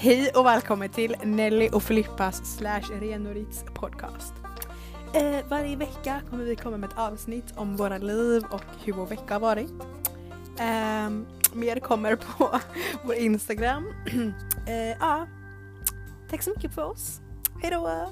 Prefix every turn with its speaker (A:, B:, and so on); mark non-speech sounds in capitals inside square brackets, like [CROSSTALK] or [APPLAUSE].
A: Hej och välkommen till Nelly och Filippas slash Renorits podcast. Eh, varje vecka kommer vi komma med ett avsnitt om våra liv och hur vår vecka har varit. Eh, mer kommer på [LAUGHS] vår Instagram. [CLEARS THROAT] eh, ja, tack så mycket för oss. Hejdå!